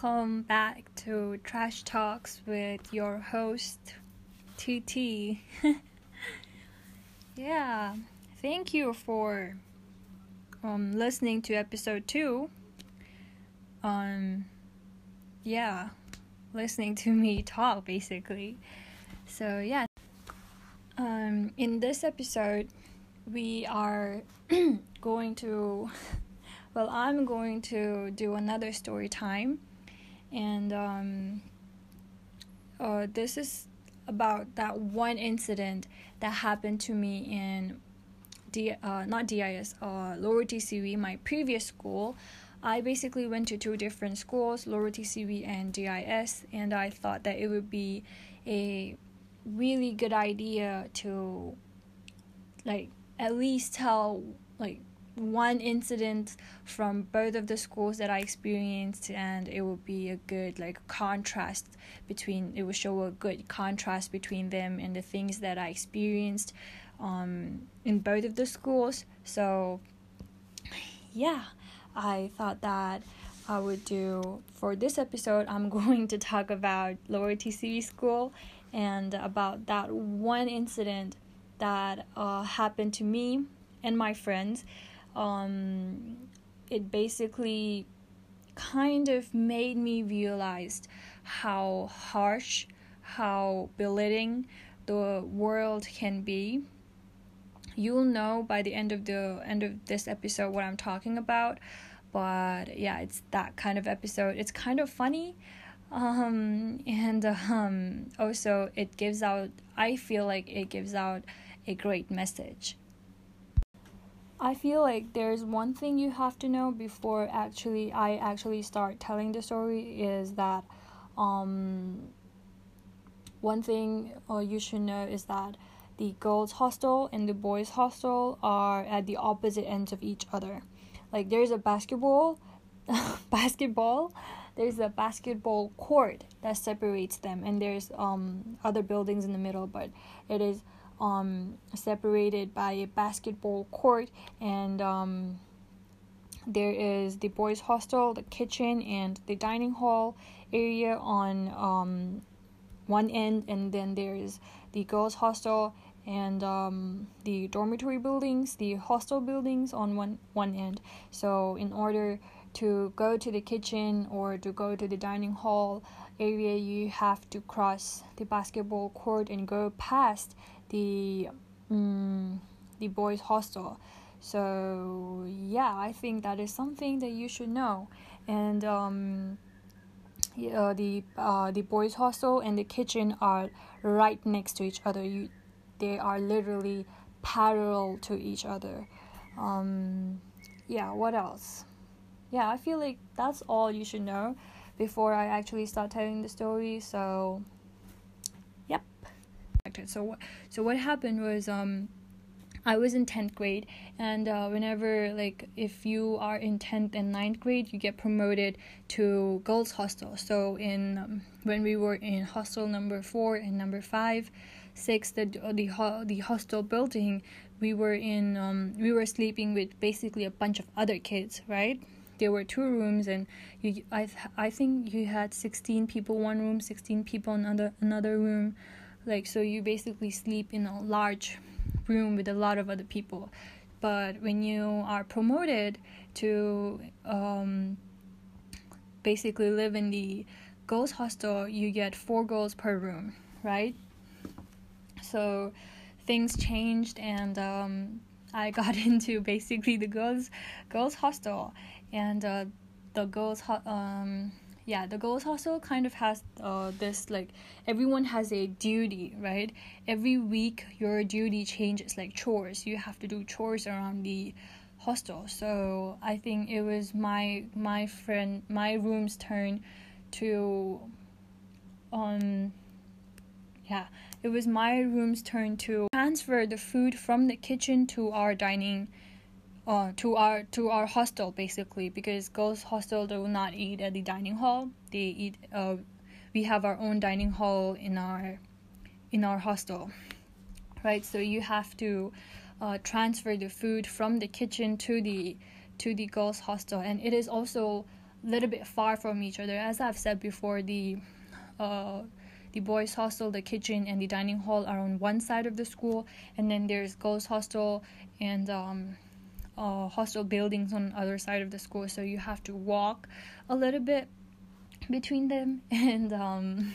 welcome back to Trash Talks with your host, TT. yeah, thank you for um, listening to episode 2. Um, yeah, listening to me talk basically. So, yeah, um, in this episode, we are going to well i'm going to do another story time and um, uh, this is about that one incident that happened to me in D, uh, not DIS, uh, Lower TCV, my previous school. I basically went to two different schools, Lower TCV and DIS, and I thought that it would be a really good idea to like at least tell like one incident from both of the schools that I experienced, and it would be a good like contrast between. It would show a good contrast between them and the things that I experienced um, in both of the schools. So, yeah, I thought that I would do for this episode. I'm going to talk about Lower TCV School and about that one incident that uh, happened to me and my friends um, it basically kind of made me realize how harsh, how belittling the world can be. You'll know by the end of the end of this episode what I'm talking about, but yeah, it's that kind of episode. It's kind of funny, um, and um, also it gives out. I feel like it gives out a great message. I feel like there's one thing you have to know before actually I actually start telling the story is that um one thing uh, you should know is that the girls hostel and the boys hostel are at the opposite ends of each other. Like there's a basketball basketball there's a basketball court that separates them and there's um other buildings in the middle but it is um, separated by a basketball court and um, there is the boys hostel the kitchen and the dining hall area on um, one end and then there is the girls hostel and um, the dormitory buildings the hostel buildings on one one end. So in order to go to the kitchen or to go to the dining hall area you have to cross the basketball court and go past the um, the boys hostel. So yeah i think that is something that you should know. And um, uh, the uh, the boys hostel and the kitchen are right next to each other. You they are literally parallel to each other. Um, yeah what else? Yeah i feel like that's all you should know before i actually start telling the story so so so what happened was um I was in 10th grade and uh, whenever like if you are in 10th and 9th grade you get promoted to girls hostel. So in um, when we were in hostel number 4 and number 5 6 the the the hostel building we were in um, we were sleeping with basically a bunch of other kids right? There were two rooms and you I I think you had 16 people one room 16 people another another room like so you basically sleep in a large room with a lot of other people. But when you are promoted to um, basically live in the girls hostel you get four girls per room right? So things changed and um, i got into basically the girls girls hostel. And uh, the girls ho- um, yeah the girls hostel kind of has uh, this like everyone has a duty right? Every week your duty changes like chores. You have to do chores around the hostel. So i think it was my my friend my room's turn to um yeah it was my room's turn to transfer the food from the kitchen to our dining uh, to our to our hostel basically because girls hostel do not eat at the dining hall. They eat uh, we have our own dining hall in our in our hostel right? So you have to uh, transfer the food from the kitchen to the to the girls hostel. And it is also a little bit far from each other. As I've said before, the uh, the boys' hostel, the kitchen, and the dining hall are on one side of the school, and then there's girls' hostel and um, uh, hostel buildings on the other side of the school. So you have to walk a little bit between them, and um,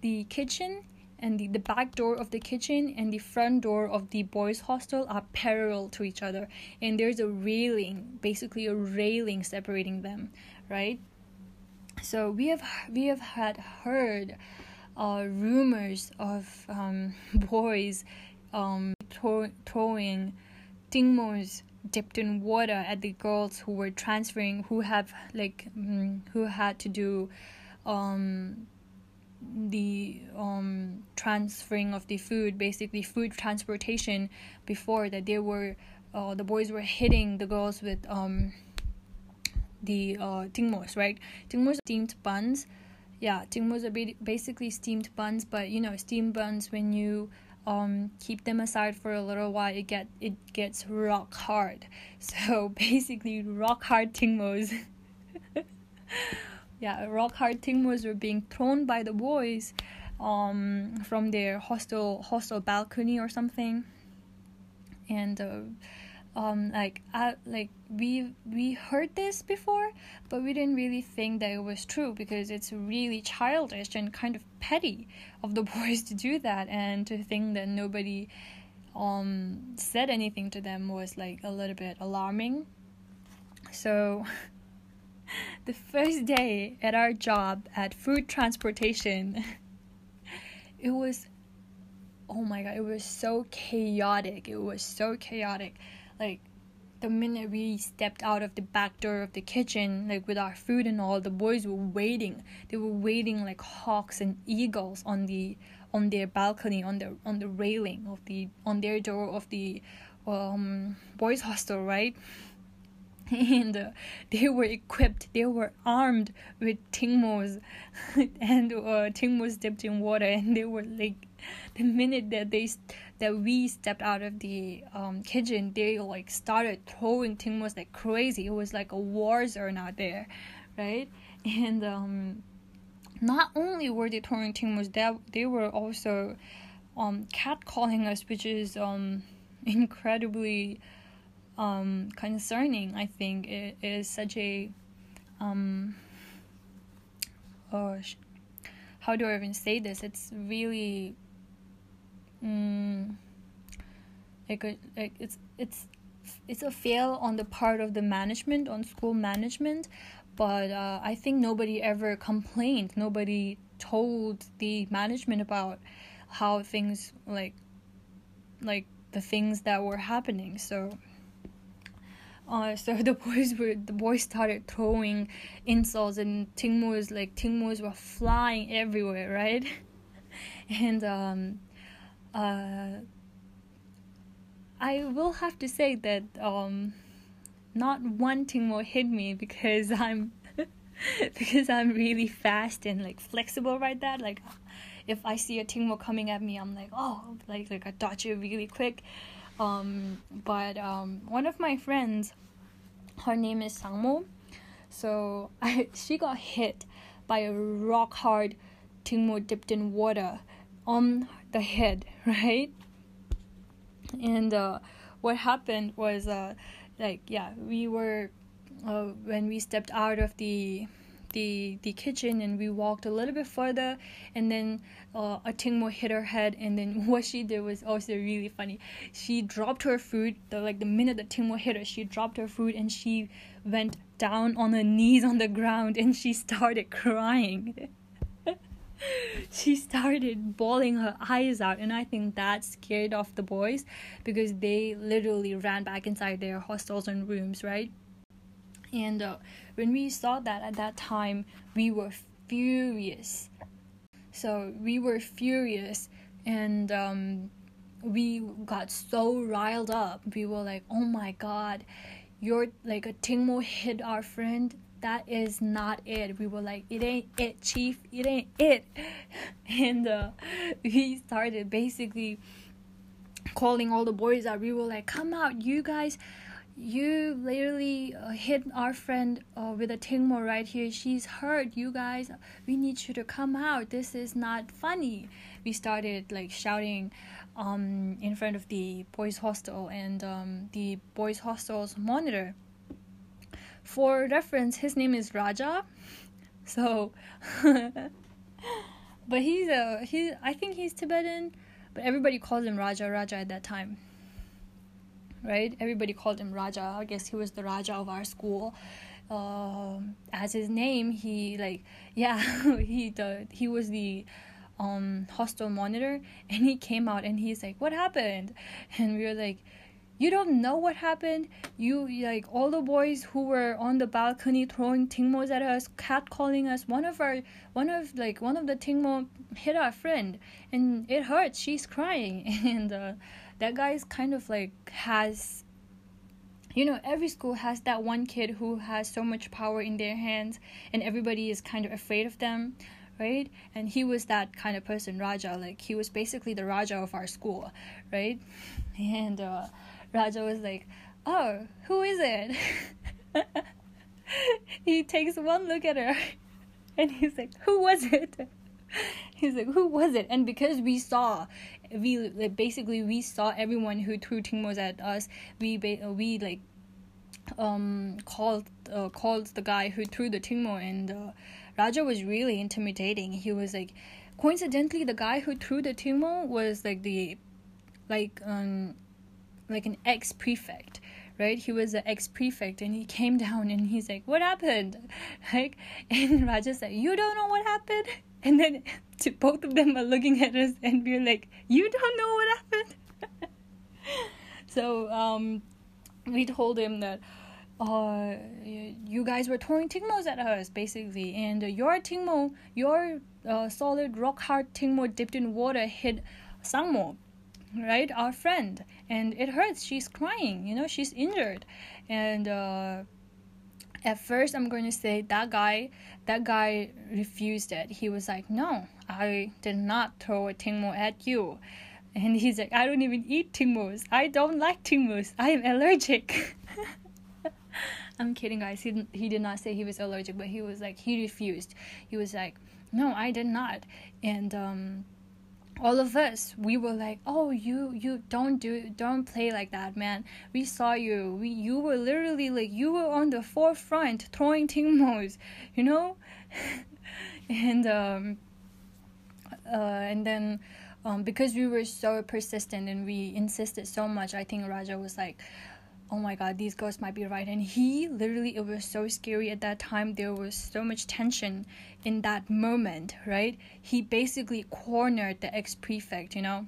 the kitchen and the, the back door of the kitchen and the front door of the boys hostel are parallel to each other and there's a railing basically a railing separating them right so we have we have had heard uh, rumors of um, boys um, throw, throwing tingmos dipped in water at the girls who were transferring who have like mm, who had to do um, the um, transferring of the food basically food transportation before that they were uh, the boys were hitting the girls with um, the uh, tingmos right? Tingmos steamed buns. Yeah tingmos are basically steamed buns but you know steamed buns when you um, keep them aside for a little while it get it gets rock hard. So basically rock hard tingmos. Yeah rock hard tingmos were being thrown by the boys um, from their hostel hostel balcony or something. And uh, um like I, like we we heard this before but we didn't really think that it was true because it's really childish and kind of petty of the boys to do that. And to think that nobody um said anything to them was like a little bit alarming. So the first day at our job at food transportation it was oh my god it was so chaotic. It was so chaotic like the minute we stepped out of the back door of the kitchen like with our food and all the boys were waiting. They were waiting like hawks and eagles on the on their balcony on the on the railing of the on their door of the um boys hostel right? And uh, they were equipped they were armed with tingmos. And uh, tingmos dipped in water and they were like the minute that they that we stepped out of the um, kitchen they like started throwing tingmos like crazy it was like a war zone out there right and um, not only were they throwing tingmos that they were also um, catcalling us which is um, incredibly um, concerning. I think it is such a um, oh, how do I even say this? It's really um, like, like it's it's it's a fail on the part of the management on school management but uh, i think nobody ever complained. Nobody told the management about how things like like the things that were happening. So uh, so the boys were the boys started throwing insults and tingmos like tingmos were flying everywhere, right? and um, uh, I will have to say that um, not one tingmo hit me because I'm because I'm really fast and like flexible right that like if I see a tingmo coming at me I'm like oh like like I dodge it really quick. Um, but um, one of my friends, her name is Sangmo, so I, she got hit by a rock hard tingmo dipped in water on the head, right? And uh, what happened was, uh, like, yeah, we were uh, when we stepped out of the the the kitchen and we walked a little bit further and then uh, a tingmo hit her head and then what she did was also really funny she dropped her food the like the minute the tingmo hit her she dropped her food and she went down on her knees on the ground and she started crying she started bawling her eyes out and i think that scared off the boys because they literally ran back inside their hostels and rooms right and uh, when we saw that at that time, we were furious. So we were furious and um, we got so riled up. We were like, oh my god, you're like a Tingmo hit our friend. That is not it. We were like, it ain't it, chief. It ain't it. And uh, we started basically calling all the boys out. We were like, come out, you guys you literally uh, hit our friend uh, with a tingmo right here. She's hurt, you guys. We need you to come out. This is not funny. We started like shouting um, in front of the boys' hostel and um, the boys' hostel's monitor. For reference, his name is Raja. So, but he's a he. I think he's Tibetan, but everybody calls him Raja Raja at that time right? Everybody called him Raja. I guess he was the Raja of our school. Um, as his name, he like yeah, he the he was the um hostel monitor, and he came out and he's like, "What happened?" And we were like. You don't know what happened. You like all the boys who were on the balcony throwing tingmos at us, catcalling us. One of our, one of like one of the tingmo hit our friend, and it hurts. She's crying, and uh, that guy's kind of like has you know every school has that one kid who has so much power in their hands and everybody is kind of afraid of them right and he was that kind of person raja like he was basically the raja of our school right and uh, raja was like oh who is it he takes one look at her and he's like who was it he's like who was it and because we saw we like, basically we saw everyone who threw tingmos at us. We we like um called uh, called the guy who threw the tingmo and uh, Raja was really intimidating. He was like coincidentally the guy who threw the tingmo was like the like um like an ex prefect right? He was an ex prefect and he came down and he's like what happened? Like and Raja said you don't know what happened? And then to, both of them are looking at us and we're like you don't know what happened? So um, we told him that uh, you guys were throwing tingmos at us basically and your tingmo your uh, solid rock hard tingmo dipped in water hit sangmo right? Our friend. And it hurts. She's crying. You know she's injured. And uh, at first i'm going to say that guy that guy refused it. He was like no i did not throw a tingmo at you. And he's like i don't even eat tingmos i don't like tingmos i am allergic. I'm kidding guys. He, he did not say he was allergic but he was like he refused. He was like no i did not. And um all of us we were like oh you you don't do don't play like that man. We saw you. We you were literally like you were on the forefront throwing tingmos you know? And um uh and then um because we were so persistent and we insisted so much i think raja was like oh my god these girls might be right. And he literally it was so scary at that time. There was so much tension in that moment right? He basically cornered the ex-prefect you know?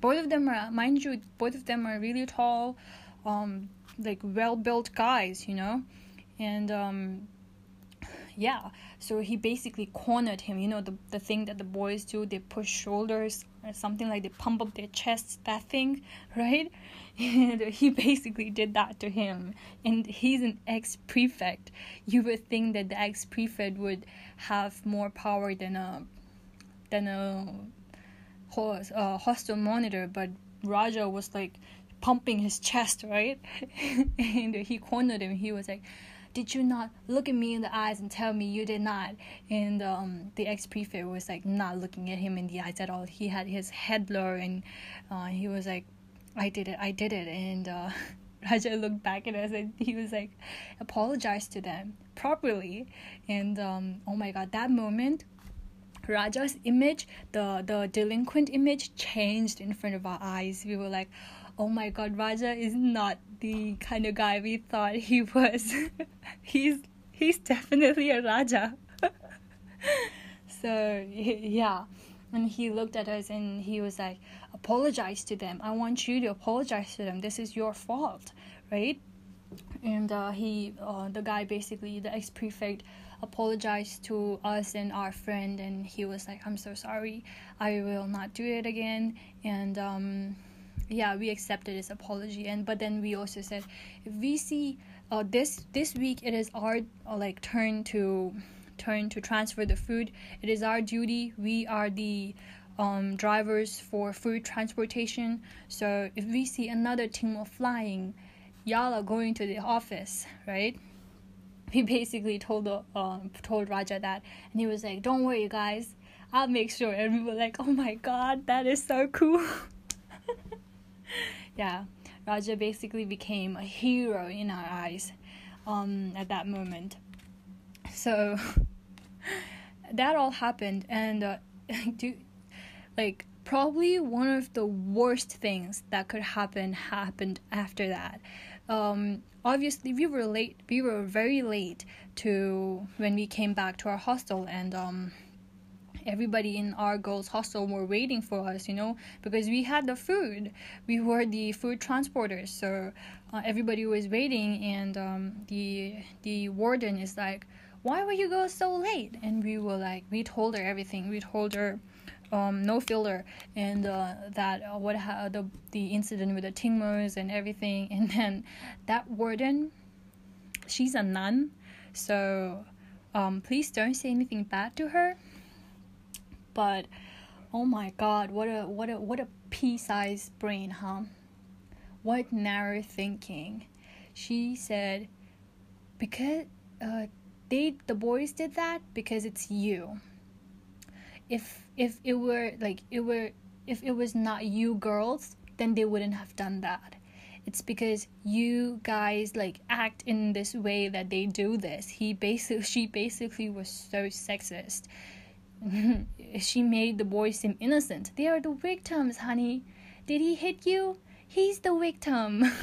Both of them are mind you both of them are really tall um like well built guys you know? And um yeah. So he basically cornered him. You know the, the thing that the boys do they push shoulders or something like they pump up their chests that thing right? And he basically did that to him. And he's an ex-prefect. You would think that the ex-prefect would have more power than a than a, a hostel monitor but raja was like pumping his chest right? And he cornered him. He was like did you not look at me in the eyes and tell me you did not? And um, the ex prefect was like not looking at him in the eyes at all. He had his head low and uh, he was like, I did it, I did it. And uh, Raja looked back at us and he was like, apologize to them properly. And um, oh my god, that moment, Raja's image, the, the delinquent image, changed in front of our eyes. We were like, oh my god, Raja is not the kind of guy we thought he was. he's he's definitely a Raja. so yeah, and he looked at us and he was like, apologize to them. I want you to apologize to them. This is your fault, right? And uh, he, uh, the guy, basically the ex prefect, apologized to us and our friend, and he was like, "I'm so sorry. I will not do it again." And um, yeah we accepted his apology and but then we also said if we see uh, this this week it is our uh, like turn to turn to transfer the food it is our duty we are the um, drivers for food transportation so if we see another tingmo flying y'all are going to the office, right? He basically told the um told Raja that, and he was like, "Don't worry, guys, I'll make sure." And we were like, "Oh my god, that is so cool." yeah, Raja basically became a hero in our eyes, um, at that moment. So that all happened, and uh, do like probably one of the worst things that could happen happened after that. Um, obviously, we were late. We were very late to when we came back to our hostel, and um, everybody in our girls' hostel were waiting for us. You know, because we had the food. We were the food transporters, so uh, everybody was waiting, and um, the the warden is like, "Why were you go so late?" And we were like, we told her everything. We told her um, no filler and uh, that uh, what ha- the the incident with the tingmos and everything and then that warden she's a nun so um, please don't say anything bad to her but oh my god what a what a what a pea-sized brain huh? What narrow thinking. She said because uh, they the boys did that because it's you. If if it were like it were if it was not you girls then they wouldn't have done that. It's because you guys like act in this way that they do this. He basically she basically was so sexist she made the boys seem innocent. They are the victims honey. Did he hit you? He's the victim.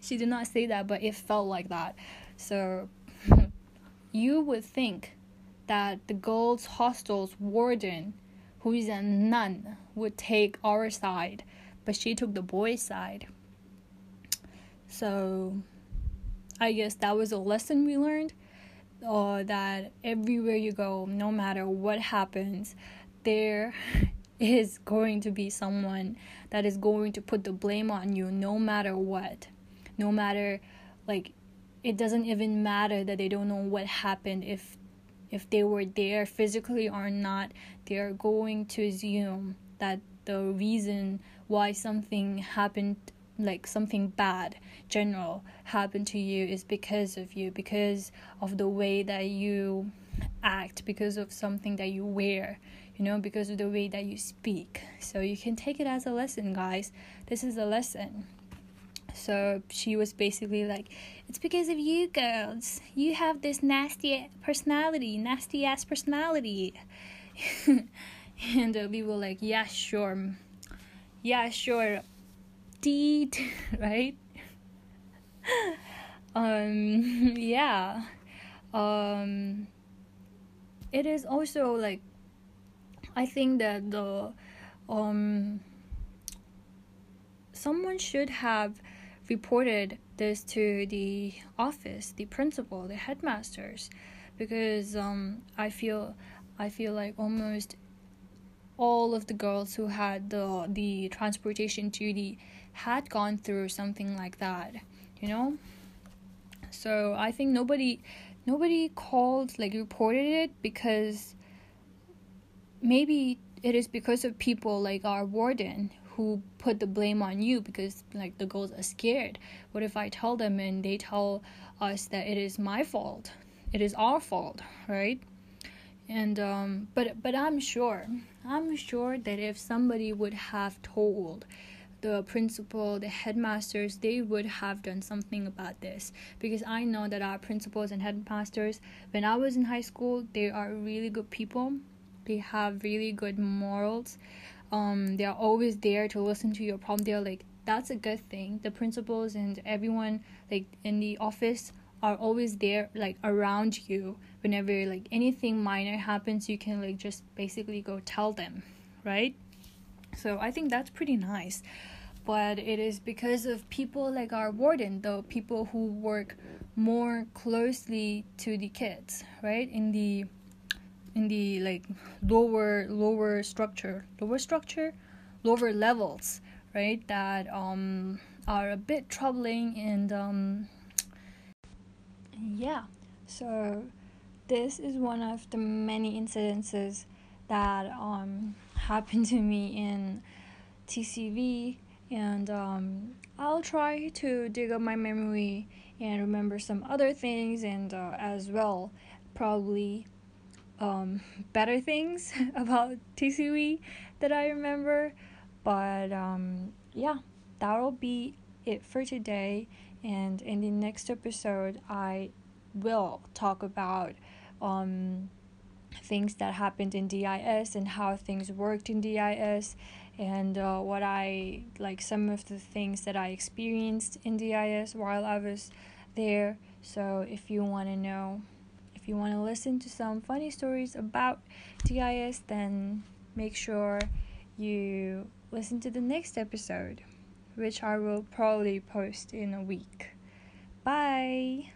She did not say that but it felt like that. So you would think that the girls' hostel's warden, who is a nun, would take our side, but she took the boys' side. So, I guess that was a lesson we learned. Uh, that everywhere you go, no matter what happens, there is going to be someone that is going to put the blame on you no matter what. No matter, like, it doesn't even matter that they don't know what happened if if they were there physically or not, they are going to assume that the reason why something happened like something bad general happened to you is because of you because of the way that you act because of something that you wear you know because of the way that you speak so you can take it as a lesson guys this is a lesson so she was basically like, It's because of you girls. You have this nasty personality, nasty ass personality. and uh, we were like, Yeah, sure. Yeah, sure. Deed, right? um, yeah. Um, it is also like, I think that the, um, someone should have reported this to the office, the principal, the headmasters, because um, I feel I feel like almost all of the girls who had the the transportation duty had gone through something like that, you know. So I think nobody nobody called like reported it because maybe it is because of people like our warden who put the blame on you because like the girls are scared. What if i tell them and they tell us that it is my fault? It is our fault right? And um but but i'm sure i'm sure that if somebody would have told the principal, the headmasters, they would have done something about this. Because I know that our principals and headmasters, when I was in high school, they are really good people. They have really good morals. Um they are always there to listen to your problem. They're like that's a good thing. The principals and everyone like in the office are always there like around you. Whenever like anything minor happens you can like just basically go tell them right so i think that's pretty nice. But it is because of people like our warden the people who work more closely to the kids right? In the in the like lower lower structure lower structure lower levels right? That um are a bit troubling and um yeah. So this is one of the many incidences that um happened to me in TCV and um, I'll try to dig up my memory and remember some other things and uh, as well probably um, better things about TCV that I remember. But um, yeah, that'll be it for today. And in the next episode, I will talk about um, things that happened in DIS and how things worked in DIS and uh, what I like some of the things that I experienced in DIS while I was there. So if you want to know, if you want to listen to some funny stories about DIS, then make sure you listen to the next episode, which I will probably post in a week. Bye.